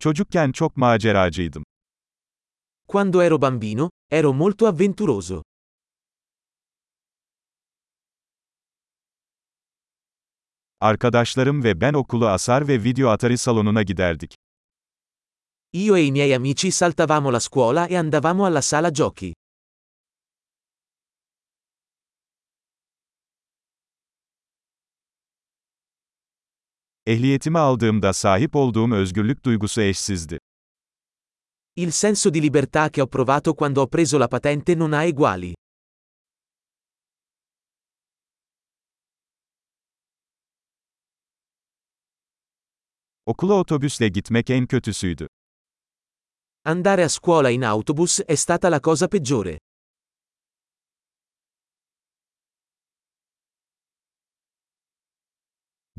Çocukken çok maceracıydım. Quando ero bambino, ero molto avventuroso. Arkadaşlarım ve ben okulu asar ve video atari salonuna giderdik. Io e i miei amici saltavamo la scuola e andavamo alla sala giochi. Ehliyetimi aldığımda sahip olduğum özgürlük duygusu eşsizdi. Il senso di libertà che ho provato quando ho preso la patente non ha eguali. Okula otobüsle gitmek en kötüsüydü. Andare a scuola in autobus è stata la cosa peggiore.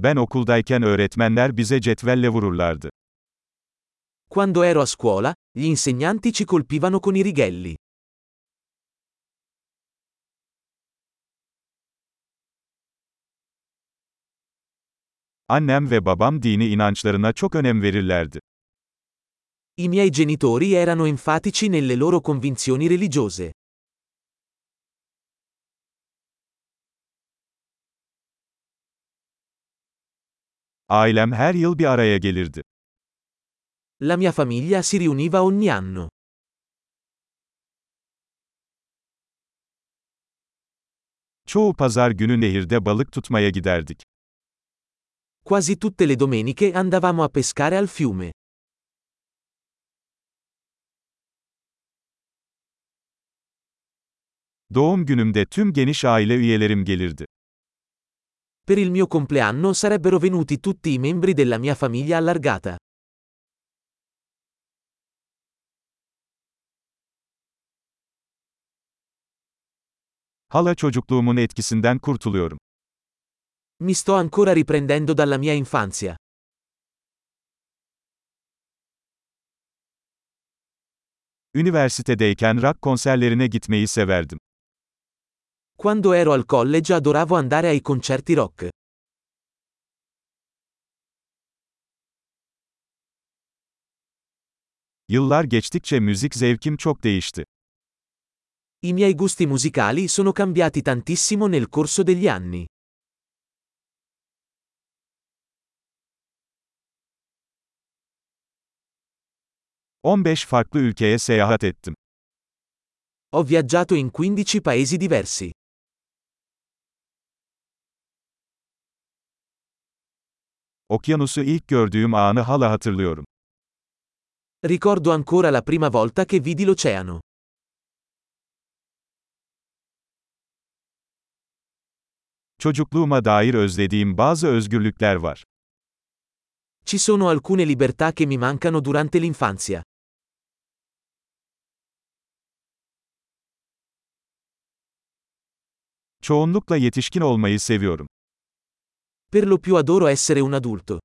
Ben okuldayken öğretmenler bize cetvelle vururlardı. Quando ero a scuola, gli insegnanti ci colpivano con i righelli. Annem ve babam dini inançlarına çok önem verirlerdi. I miei genitori erano enfatici nelle loro convinzioni religiose. Ailem her yıl bir araya gelirdi. La mia famiglia si riuniva ogni anno. Çoğu pazar günü nehirde balık tutmaya giderdik. Quasi tutte le domeniche andavamo a pescare al fiume. Doğum günümde tüm geniş aile üyelerim gelirdi. Per il mio compleanno sarebbero venuti tutti i membri della mia famiglia allargata. Hala çocukluğumun etkisinden kurtuluyorum. Mi sto ancora riprendendo dalla mia infanzia. Üniversitedeyken rock konserlerine gitmeyi severdim. Quando ero al college adoravo andare ai concerti rock. Yıllar geçtikçe müzik zevkim çok değişti. I miei gusti musicali sono cambiati tantissimo nel corso degli anni. ...15 farklı ülkeye seyahat ettim. Ho viaggiato in 15 paesi diversi. Okyanusu ilk gördüğüm anı hala hatırlıyorum. Ricordo ancora la prima volta che vidi l'oceano. Çocukluğuma dair özlediğim bazı özgürlükler var. Ci sono alcune libertà che mi mancano durante l'infanzia. Çoğunlukla yetişkin olmayı seviyorum. Per lo più adoro essere un adulto.